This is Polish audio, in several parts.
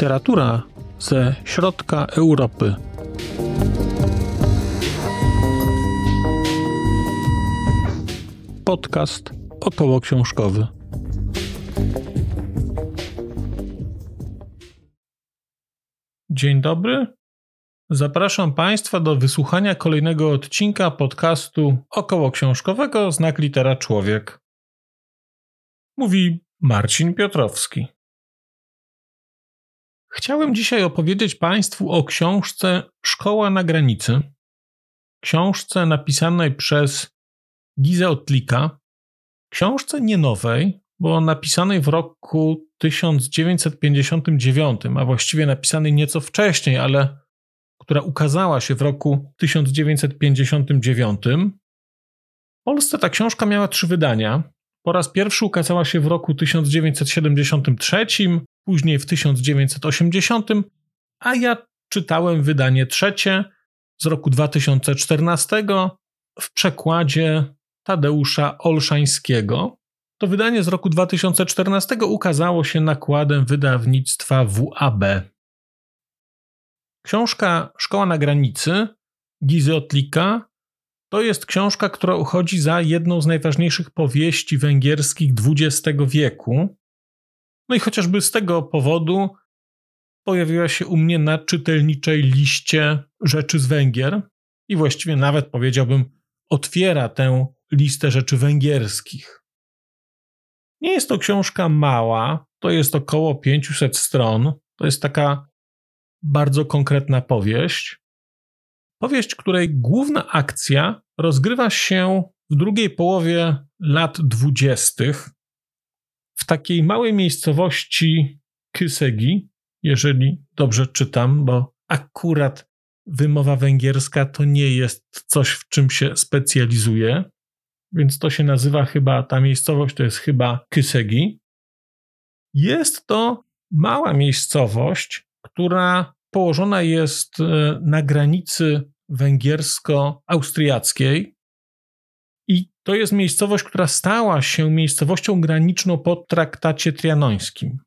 Literatura ze środka Europy. Podcast około książkowy. Dzień dobry. Zapraszam Państwa do wysłuchania kolejnego odcinka podcastu około książkowego Znak Litera Człowiek. Mówi Marcin Piotrowski. Chciałem dzisiaj opowiedzieć Państwu o książce Szkoła na granicy. Książce napisanej przez Gizę Otlika. Książce nie nowej, bo napisanej w roku 1959, a właściwie napisanej nieco wcześniej, ale która ukazała się w roku 1959. W Polsce ta książka miała trzy wydania. Po raz pierwszy ukazała się w roku 1973, później w 1980, a ja czytałem wydanie trzecie z roku 2014 w przekładzie Tadeusza Olszańskiego. To wydanie z roku 2014 ukazało się nakładem wydawnictwa WAB. Książka Szkoła na granicy Gizy Otlika to jest książka, która uchodzi za jedną z najważniejszych powieści węgierskich XX wieku. No i chociażby z tego powodu pojawiła się u mnie na czytelniczej liście rzeczy z Węgier i właściwie nawet powiedziałbym otwiera tę listę rzeczy węgierskich. Nie jest to książka mała, to jest około 500 stron. To jest taka bardzo konkretna powieść. Powieść, której główna akcja rozgrywa się w drugiej połowie lat dwudziestych w takiej małej miejscowości Kysegi, jeżeli dobrze czytam, bo akurat wymowa węgierska to nie jest coś, w czym się specjalizuję, więc to się nazywa chyba, ta miejscowość to jest chyba Kysegi. Jest to mała miejscowość, która położona jest e, na granicy węgiersko-austriackiej. To jest miejscowość, która stała się miejscowością graniczną po traktacie trianońskim.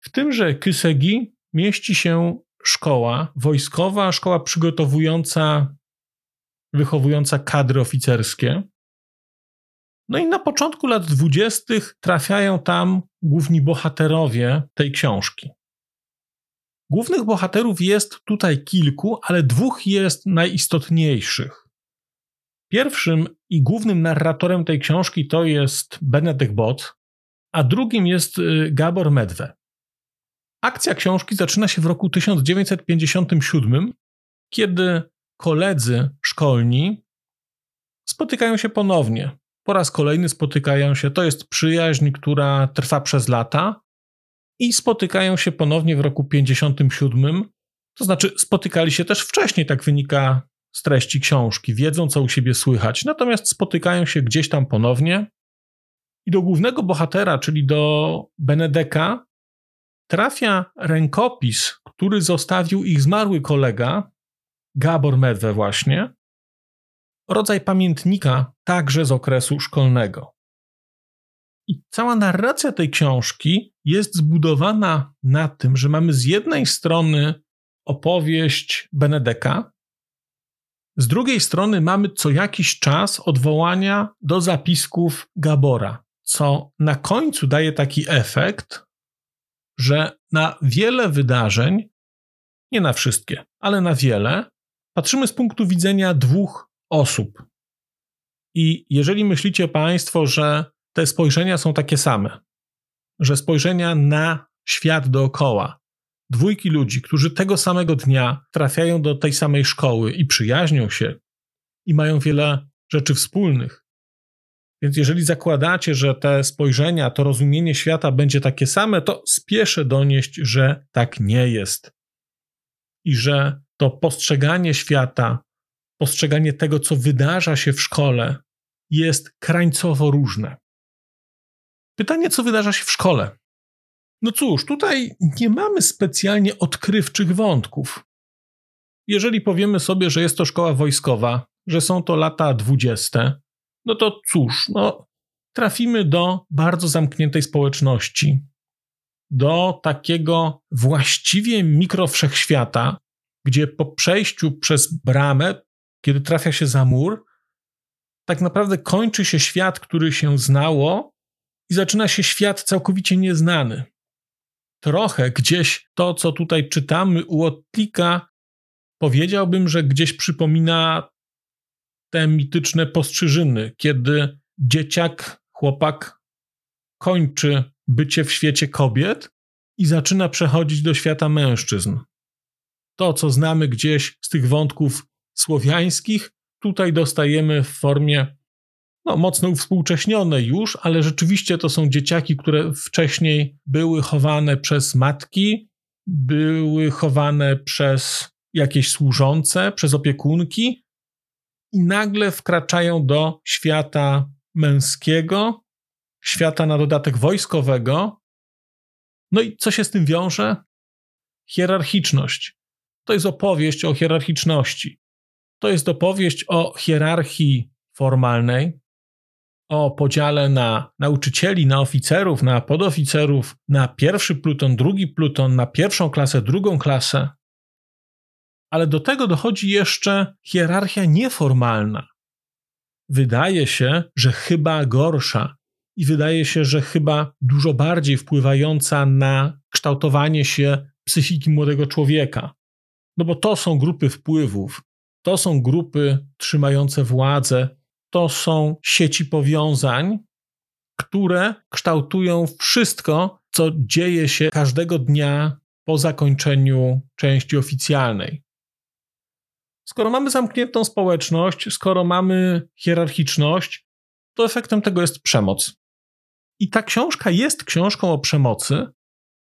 W tymże Kysegi mieści się szkoła wojskowa, szkoła przygotowująca, wychowująca kadry oficerskie. No i na początku lat dwudziestych trafiają tam główni bohaterowie tej książki. Głównych bohaterów jest tutaj kilku, ale dwóch jest najistotniejszych. Pierwszym i głównym narratorem tej książki to jest Benedek Bot, a drugim jest y, Gabor Medwe. Akcja książki zaczyna się w roku 1957, kiedy koledzy szkolni spotykają się ponownie. Po raz kolejny spotykają się. To jest przyjaźń, która trwa przez lata, i spotykają się ponownie w roku 57. To znaczy, spotykali się też wcześniej, tak wynika z treści książki, wiedzą, co u siebie słychać, natomiast spotykają się gdzieś tam ponownie. I do głównego bohatera, czyli do Benedeka, trafia rękopis, który zostawił ich zmarły kolega, Gabor Medwe, właśnie, rodzaj pamiętnika także z okresu szkolnego. I cała narracja tej książki jest zbudowana na tym, że mamy z jednej strony opowieść Benedeka, z drugiej strony mamy co jakiś czas odwołania do zapisków Gabora, co na końcu daje taki efekt, że na wiele wydarzeń, nie na wszystkie, ale na wiele, patrzymy z punktu widzenia dwóch osób. I jeżeli myślicie Państwo, że te spojrzenia są takie same, że spojrzenia na świat dookoła, dwójki ludzi, którzy tego samego dnia trafiają do tej samej szkoły i przyjaźnią się i mają wiele rzeczy wspólnych. Więc jeżeli zakładacie, że te spojrzenia, to rozumienie świata będzie takie same, to spieszę donieść, że tak nie jest. I że to postrzeganie świata, postrzeganie tego, co wydarza się w szkole, jest krańcowo różne. Pytanie, co wydarza się w szkole? No cóż, tutaj nie mamy specjalnie odkrywczych wątków. Jeżeli powiemy sobie, że jest to szkoła wojskowa, że są to lata dwudzieste, no to cóż, no, trafimy do bardzo zamkniętej społeczności. do takiego właściwie mikrowszechświata, gdzie po przejściu przez bramę, kiedy trafia się za mur, tak naprawdę kończy się świat, który się znało, i zaczyna się świat całkowicie nieznany. Trochę gdzieś to, co tutaj czytamy u Otlika, powiedziałbym, że gdzieś przypomina te mityczne postrzyżyny, kiedy dzieciak, chłopak kończy bycie w świecie kobiet i zaczyna przechodzić do świata mężczyzn. To, co znamy gdzieś z tych wątków słowiańskich, tutaj dostajemy w formie no, mocno uwspółcześnione już, ale rzeczywiście to są dzieciaki, które wcześniej były chowane przez matki, były chowane przez jakieś służące, przez opiekunki i nagle wkraczają do świata męskiego, świata na dodatek wojskowego. No i co się z tym wiąże? Hierarchiczność. To jest opowieść o hierarchiczności. To jest opowieść o hierarchii formalnej, o podziale na nauczycieli, na oficerów, na podoficerów, na pierwszy pluton, drugi pluton, na pierwszą klasę, drugą klasę. Ale do tego dochodzi jeszcze hierarchia nieformalna. Wydaje się, że chyba gorsza i wydaje się, że chyba dużo bardziej wpływająca na kształtowanie się psychiki młodego człowieka. No bo to są grupy wpływów, to są grupy trzymające władzę, to są sieci powiązań, które kształtują wszystko, co dzieje się każdego dnia po zakończeniu części oficjalnej. Skoro mamy zamkniętą społeczność, skoro mamy hierarchiczność, to efektem tego jest przemoc. I ta książka jest książką o przemocy,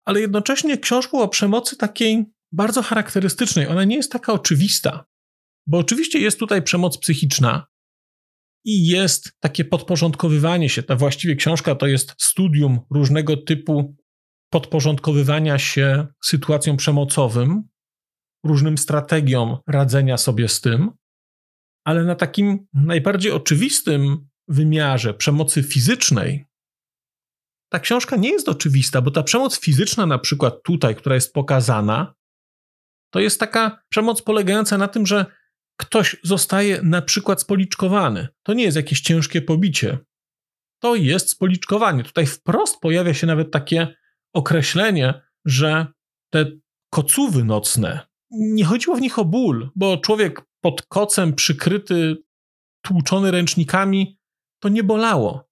ale jednocześnie książką o przemocy takiej bardzo charakterystycznej. Ona nie jest taka oczywista, bo oczywiście jest tutaj przemoc psychiczna, i jest takie podporządkowywanie się. Ta właściwie książka to jest studium różnego typu podporządkowywania się sytuacjom przemocowym, różnym strategiom radzenia sobie z tym, ale na takim najbardziej oczywistym wymiarze przemocy fizycznej, ta książka nie jest oczywista, bo ta przemoc fizyczna, na przykład tutaj, która jest pokazana, to jest taka przemoc polegająca na tym, że ktoś zostaje na przykład spoliczkowany. To nie jest jakieś ciężkie pobicie. To jest spoliczkowanie. Tutaj wprost pojawia się nawet takie określenie, że te kocuwy nocne, nie chodziło w nich o ból, bo człowiek pod kocem przykryty, tłuczony ręcznikami, to nie bolało.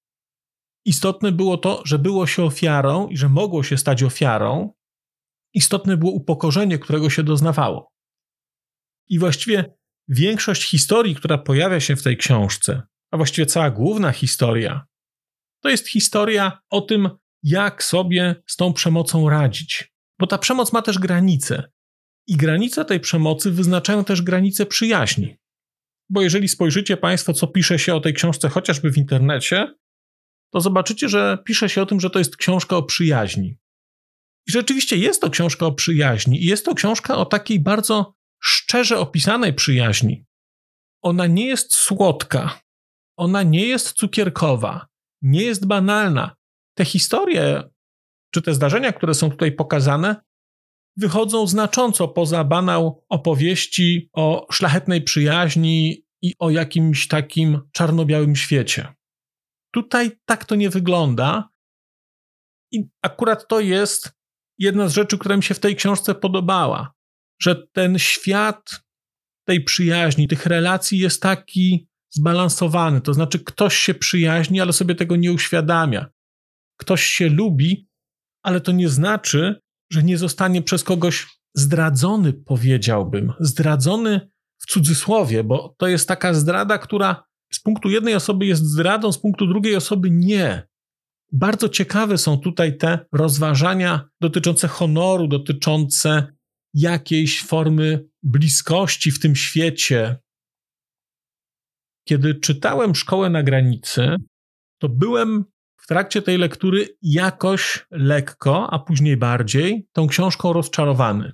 Istotne było to, że było się ofiarą i że mogło się stać ofiarą. Istotne było upokorzenie, którego się doznawało. I właściwie większość historii, która pojawia się w tej książce, a właściwie cała główna historia, to jest historia o tym, jak sobie z tą przemocą radzić. Bo ta przemoc ma też granice. I granice tej przemocy wyznaczają też granice przyjaźni. Bo jeżeli spojrzycie Państwo, co pisze się o tej książce chociażby w internecie, to zobaczycie, że pisze się o tym, że to jest książka o przyjaźni. I rzeczywiście jest to książka o przyjaźni, i jest to książka o takiej bardzo szczerze opisanej przyjaźni. Ona nie jest słodka, ona nie jest cukierkowa, nie jest banalna. Te historie, czy te zdarzenia, które są tutaj pokazane, wychodzą znacząco poza banał opowieści o szlachetnej przyjaźni i o jakimś takim czarno-białym świecie. Tutaj tak to nie wygląda. I akurat to jest jedna z rzeczy, która mi się w tej książce podobała że ten świat tej przyjaźni, tych relacji jest taki zbalansowany. To znaczy, ktoś się przyjaźni, ale sobie tego nie uświadamia. Ktoś się lubi, ale to nie znaczy, że nie zostanie przez kogoś zdradzony, powiedziałbym. Zdradzony w cudzysłowie, bo to jest taka zdrada, która z punktu jednej osoby jest zdradą, z punktu drugiej osoby nie. Bardzo ciekawe są tutaj te rozważania dotyczące honoru, dotyczące jakiejś formy bliskości w tym świecie. Kiedy czytałem Szkołę na granicy, to byłem w trakcie tej lektury jakoś lekko, a później bardziej tą książką rozczarowany.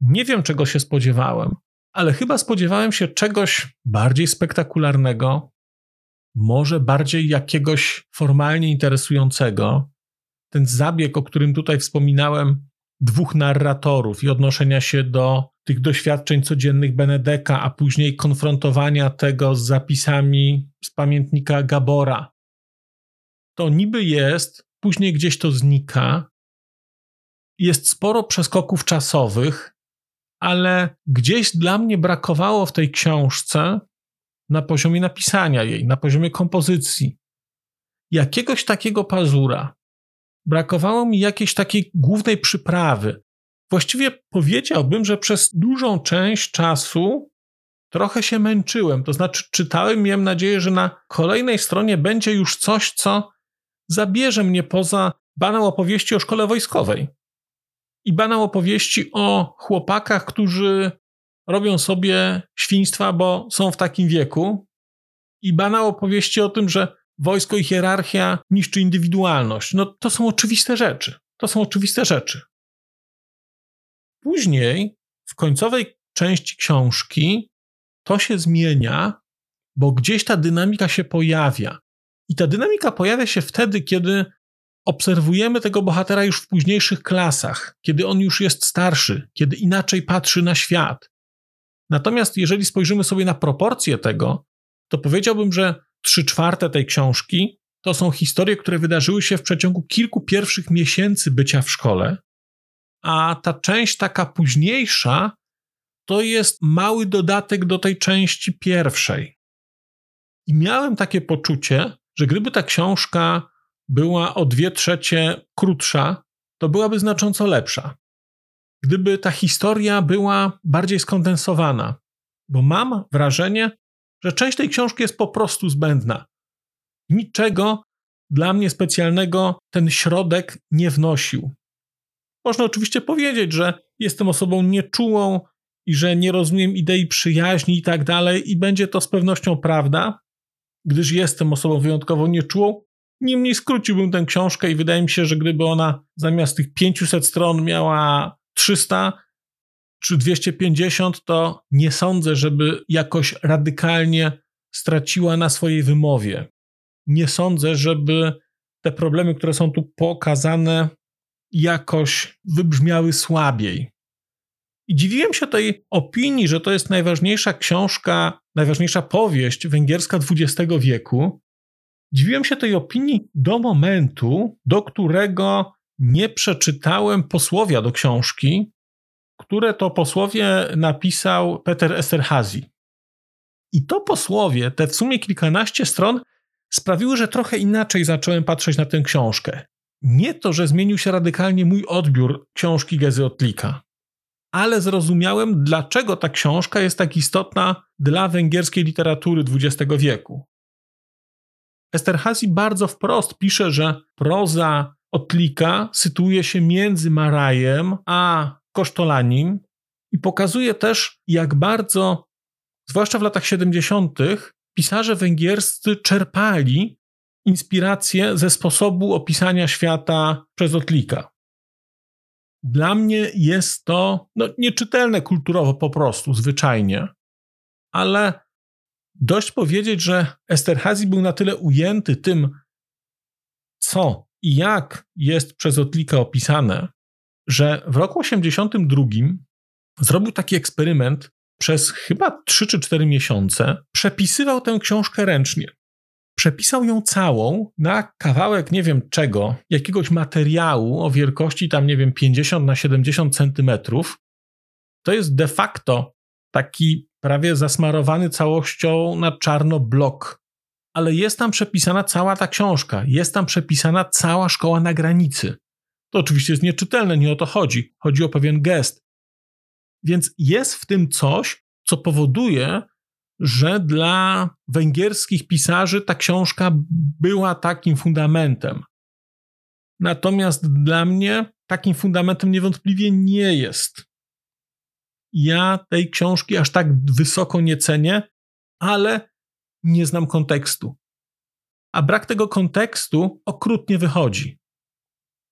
Nie wiem, czego się spodziewałem, ale chyba spodziewałem się czegoś bardziej spektakularnego, może bardziej jakiegoś formalnie interesującego, ten zabieg, o którym tutaj wspominałem, dwóch narratorów i odnoszenia się do tych doświadczeń codziennych Benedeka, a później konfrontowania tego z zapisami z pamiętnika Gabora. To niby jest, później gdzieś to znika. Jest sporo przeskoków czasowych, ale gdzieś dla mnie brakowało w tej książce na poziomie napisania jej, na poziomie kompozycji, jakiegoś takiego pazura. Brakowało mi jakiejś takiej głównej przyprawy. Właściwie powiedziałbym, że przez dużą część czasu trochę się męczyłem. To znaczy, czytałem miałem nadzieję, że na kolejnej stronie będzie już coś, co zabierze mnie poza banał opowieści o szkole wojskowej i banał opowieści o chłopakach, którzy robią sobie świństwa, bo są w takim wieku, i banał opowieści o tym, że wojsko i hierarchia niszczy indywidualność. No to są oczywiste rzeczy. To są oczywiste rzeczy. Później, w końcowej części książki, to się zmienia, bo gdzieś ta dynamika się pojawia. I ta dynamika pojawia się wtedy, kiedy obserwujemy tego bohatera już w późniejszych klasach, kiedy on już jest starszy, kiedy inaczej patrzy na świat. Natomiast jeżeli spojrzymy sobie na proporcje tego, to powiedziałbym, że trzy czwarte tej książki to są historie, które wydarzyły się w przeciągu kilku pierwszych miesięcy bycia w szkole, a ta część taka późniejsza to jest mały dodatek do tej części pierwszej. I miałem takie poczucie, że gdyby ta książka była o dwie trzecie krótsza, to byłaby znacząco lepsza. Gdyby ta historia była bardziej skondensowana, bo mam wrażenie, że część tej książki jest po prostu zbędna. Niczego dla mnie specjalnego ten środek nie wnosił. Można oczywiście powiedzieć, że jestem osobą nieczułą i że nie rozumiem idei przyjaźni i tak dalej, i będzie to z pewnością prawda, gdyż jestem osobą wyjątkowo nieczułą. Niemniej skróciłbym tę książkę i wydaje mi się, że gdyby ona zamiast tych 500 stron miała 300 czy 250, to nie sądzę, żeby jakoś radykalnie straciła na swojej wymowie. Nie sądzę, żeby te problemy, które są tu pokazane, jakoś wybrzmiały słabiej. I dziwiłem się tej opinii, że to jest najważniejsza książka, najważniejsza powieść węgierska XX wieku. Dziwiłem się tej opinii do momentu, do którego nie przeczytałem posłowia do książki, które to posłowie napisał Peter Esterhazy. I to posłowie, te w sumie kilkanaście stron, sprawiły, że trochę inaczej zacząłem patrzeć na tę książkę. Nie to, że zmienił się radykalnie mój odbiór książki Gezy Otlika, ale zrozumiałem, dlaczego ta książka jest tak istotna dla węgierskiej literatury XX wieku. Esterhazy bardzo wprost pisze, że proza Otlika sytuuje się między Marajem a Kosztolanim i pokazuje też, jak bardzo, zwłaszcza w latach 70., pisarze węgierscy czerpali inspirację ze sposobu opisania świata przez Otlika. Dla mnie jest to no, nieczytelne kulturowo po prostu, zwyczajnie, ale dość powiedzieć, że Esterhazy był na tyle ujęty tym, co i jak jest przez Otlika opisane, że w roku 82 zrobił taki eksperyment przez chyba 3 czy 4 miesiące, przepisywał tę książkę ręcznie. Przepisał ją całą na kawałek nie wiem czego, jakiegoś materiału o wielkości tam nie wiem 50 na 70 centymetrów. To jest de facto taki prawie zasmarowany całością na czarno blok. Ale jest tam przepisana cała ta książka, jest tam przepisana cała szkoła na granicy. To oczywiście jest nieczytelne, nie o to chodzi. Chodzi o pewien gest. Więc jest w tym coś, co powoduje, że dla węgierskich pisarzy ta książka była takim fundamentem. Natomiast dla mnie takim fundamentem niewątpliwie nie jest. Ja tej książki aż tak wysoko nie cenię, ale nie znam kontekstu. A brak tego kontekstu okrutnie wychodzi.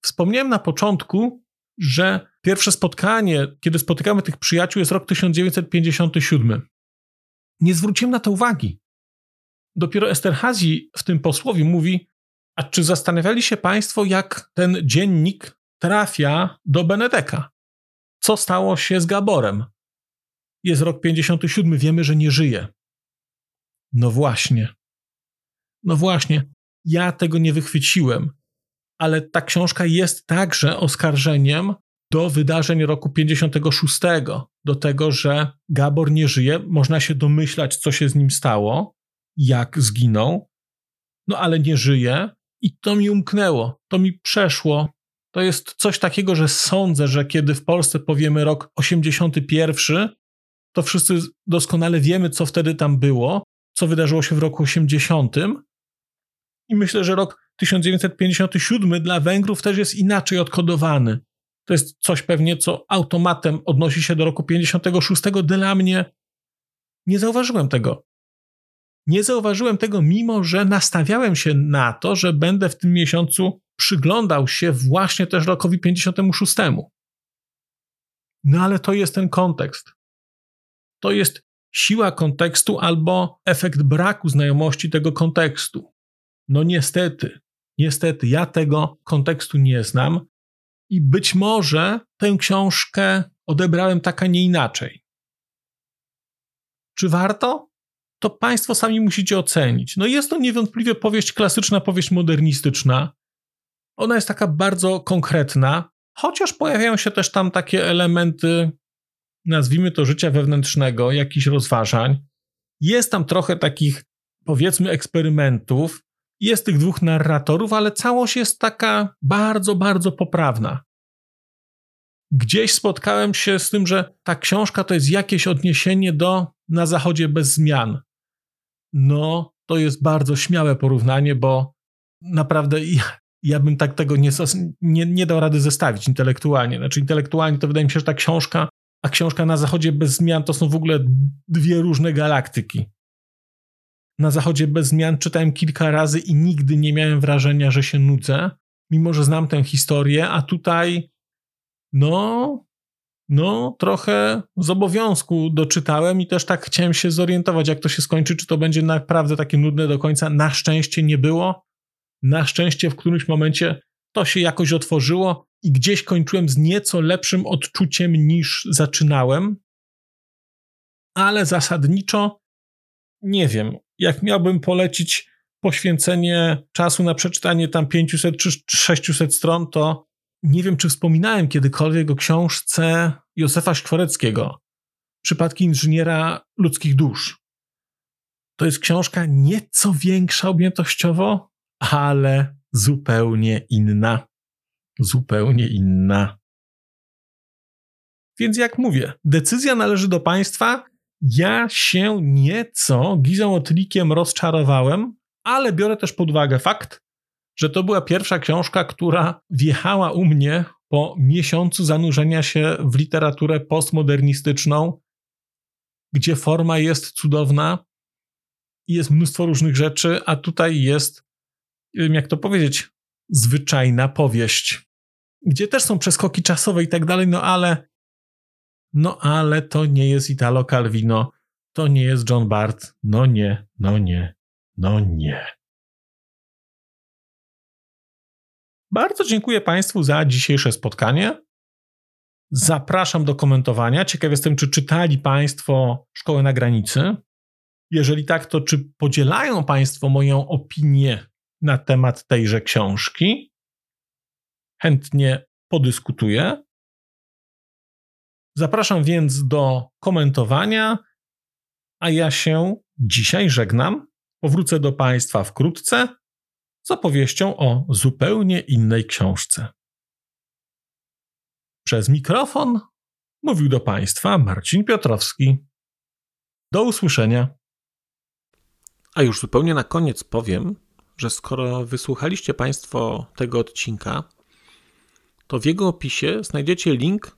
Wspomniałem na początku, że pierwsze spotkanie, kiedy spotykamy tych przyjaciół, jest rok 1957. Nie zwróciłem na to uwagi. Dopiero Esterhazy w tym posłowie mówi, A czy zastanawiali się Państwo, jak ten dziennik trafia do Benedeka? Co stało się z Gaborem? Jest rok 57, wiemy, że nie żyje. No właśnie. No właśnie, ja tego nie wychwyciłem, ale ta książka jest także oskarżeniem do wydarzeń roku 56, do tego, że Gabor nie żyje. Można się domyślać, co się z nim stało, jak zginął, no ale nie żyje i to mi umknęło, to mi przeszło. To jest coś takiego, że sądzę, że kiedy w Polsce powiemy rok 81, to wszyscy doskonale wiemy, co wtedy tam było, co wydarzyło się w roku 80. I myślę, że rok 1957 dla Węgrów też jest inaczej odkodowany. To jest coś pewnie, co automatem odnosi się do roku 56. Dla mnie nie zauważyłem tego. Nie zauważyłem tego, mimo że nastawiałem się na to, że będę w tym miesiącu przyglądał się właśnie też rokowi 56. No ale to jest ten kontekst. To jest siła kontekstu albo efekt braku znajomości tego kontekstu. No niestety, niestety, ja tego kontekstu nie znam i być może tę książkę odebrałem tak, a nie inaczej. Czy warto? To Państwo sami musicie ocenić. No jest to niewątpliwie powieść klasyczna, powieść modernistyczna. Ona jest taka bardzo konkretna, chociaż pojawiają się też tam takie elementy, nazwijmy to życia wewnętrznego, jakichś rozważań. Jest tam trochę takich, powiedzmy, eksperymentów, jest tych dwóch narratorów, ale całość jest taka bardzo, bardzo poprawna. Gdzieś spotkałem się z tym, że ta książka to jest jakieś odniesienie do Na Zachodzie bez zmian. No, to jest bardzo śmiałe porównanie, bo naprawdę ja, ja bym tak tego nie, nie, nie dał rady zestawić intelektualnie. Znaczy, intelektualnie to wydaje mi się, że ta książka, a książka Na Zachodzie bez zmian to są w ogóle dwie różne galaktyki na zachodzie bez zmian czytałem kilka razy i nigdy nie miałem wrażenia, że się nudzę, mimo że znam tę historię, a tutaj no, no trochę z obowiązku doczytałem i też tak chciałem się zorientować, jak to się skończy, czy to będzie naprawdę takie nudne do końca. Na szczęście nie było. Na szczęście w którymś momencie to się jakoś otworzyło i gdzieś kończyłem z nieco lepszym odczuciem niż zaczynałem. Ale zasadniczo nie wiem, jak miałbym polecić poświęcenie czasu na przeczytanie tam 500 czy 600 stron, to nie wiem, czy wspominałem kiedykolwiek o książce Józefa Szkwareckiego Przypadki inżyniera ludzkich dusz. To jest książka nieco większa objętościowo, ale zupełnie inna. Zupełnie inna. Więc jak mówię, decyzja należy do państwa, ja się nieco gizomotlikiem rozczarowałem, ale biorę też pod uwagę fakt, że to była pierwsza książka, która wjechała u mnie po miesiącu zanurzenia się w literaturę postmodernistyczną, gdzie forma jest cudowna i jest mnóstwo różnych rzeczy, a tutaj jest, nie wiem jak to powiedzieć, zwyczajna powieść, gdzie też są przeskoki czasowe i tak dalej, no ale no ale to nie jest Italo Calvino, to nie jest John Bart. No nie, no nie, no nie. Bardzo dziękuję Państwu za dzisiejsze spotkanie. Zapraszam do komentowania. Ciekaw jestem, czy czytali Państwo Szkołę na granicy. Jeżeli tak, to czy podzielają Państwo moją opinię na temat tejże książki? Chętnie podyskutuję. Zapraszam więc do komentowania, a ja się dzisiaj żegnam. Powrócę do Państwa wkrótce z opowieścią o zupełnie innej książce. Przez mikrofon mówił do Państwa Marcin Piotrowski. Do usłyszenia. A już zupełnie na koniec powiem, że skoro wysłuchaliście Państwo tego odcinka, to w jego opisie znajdziecie link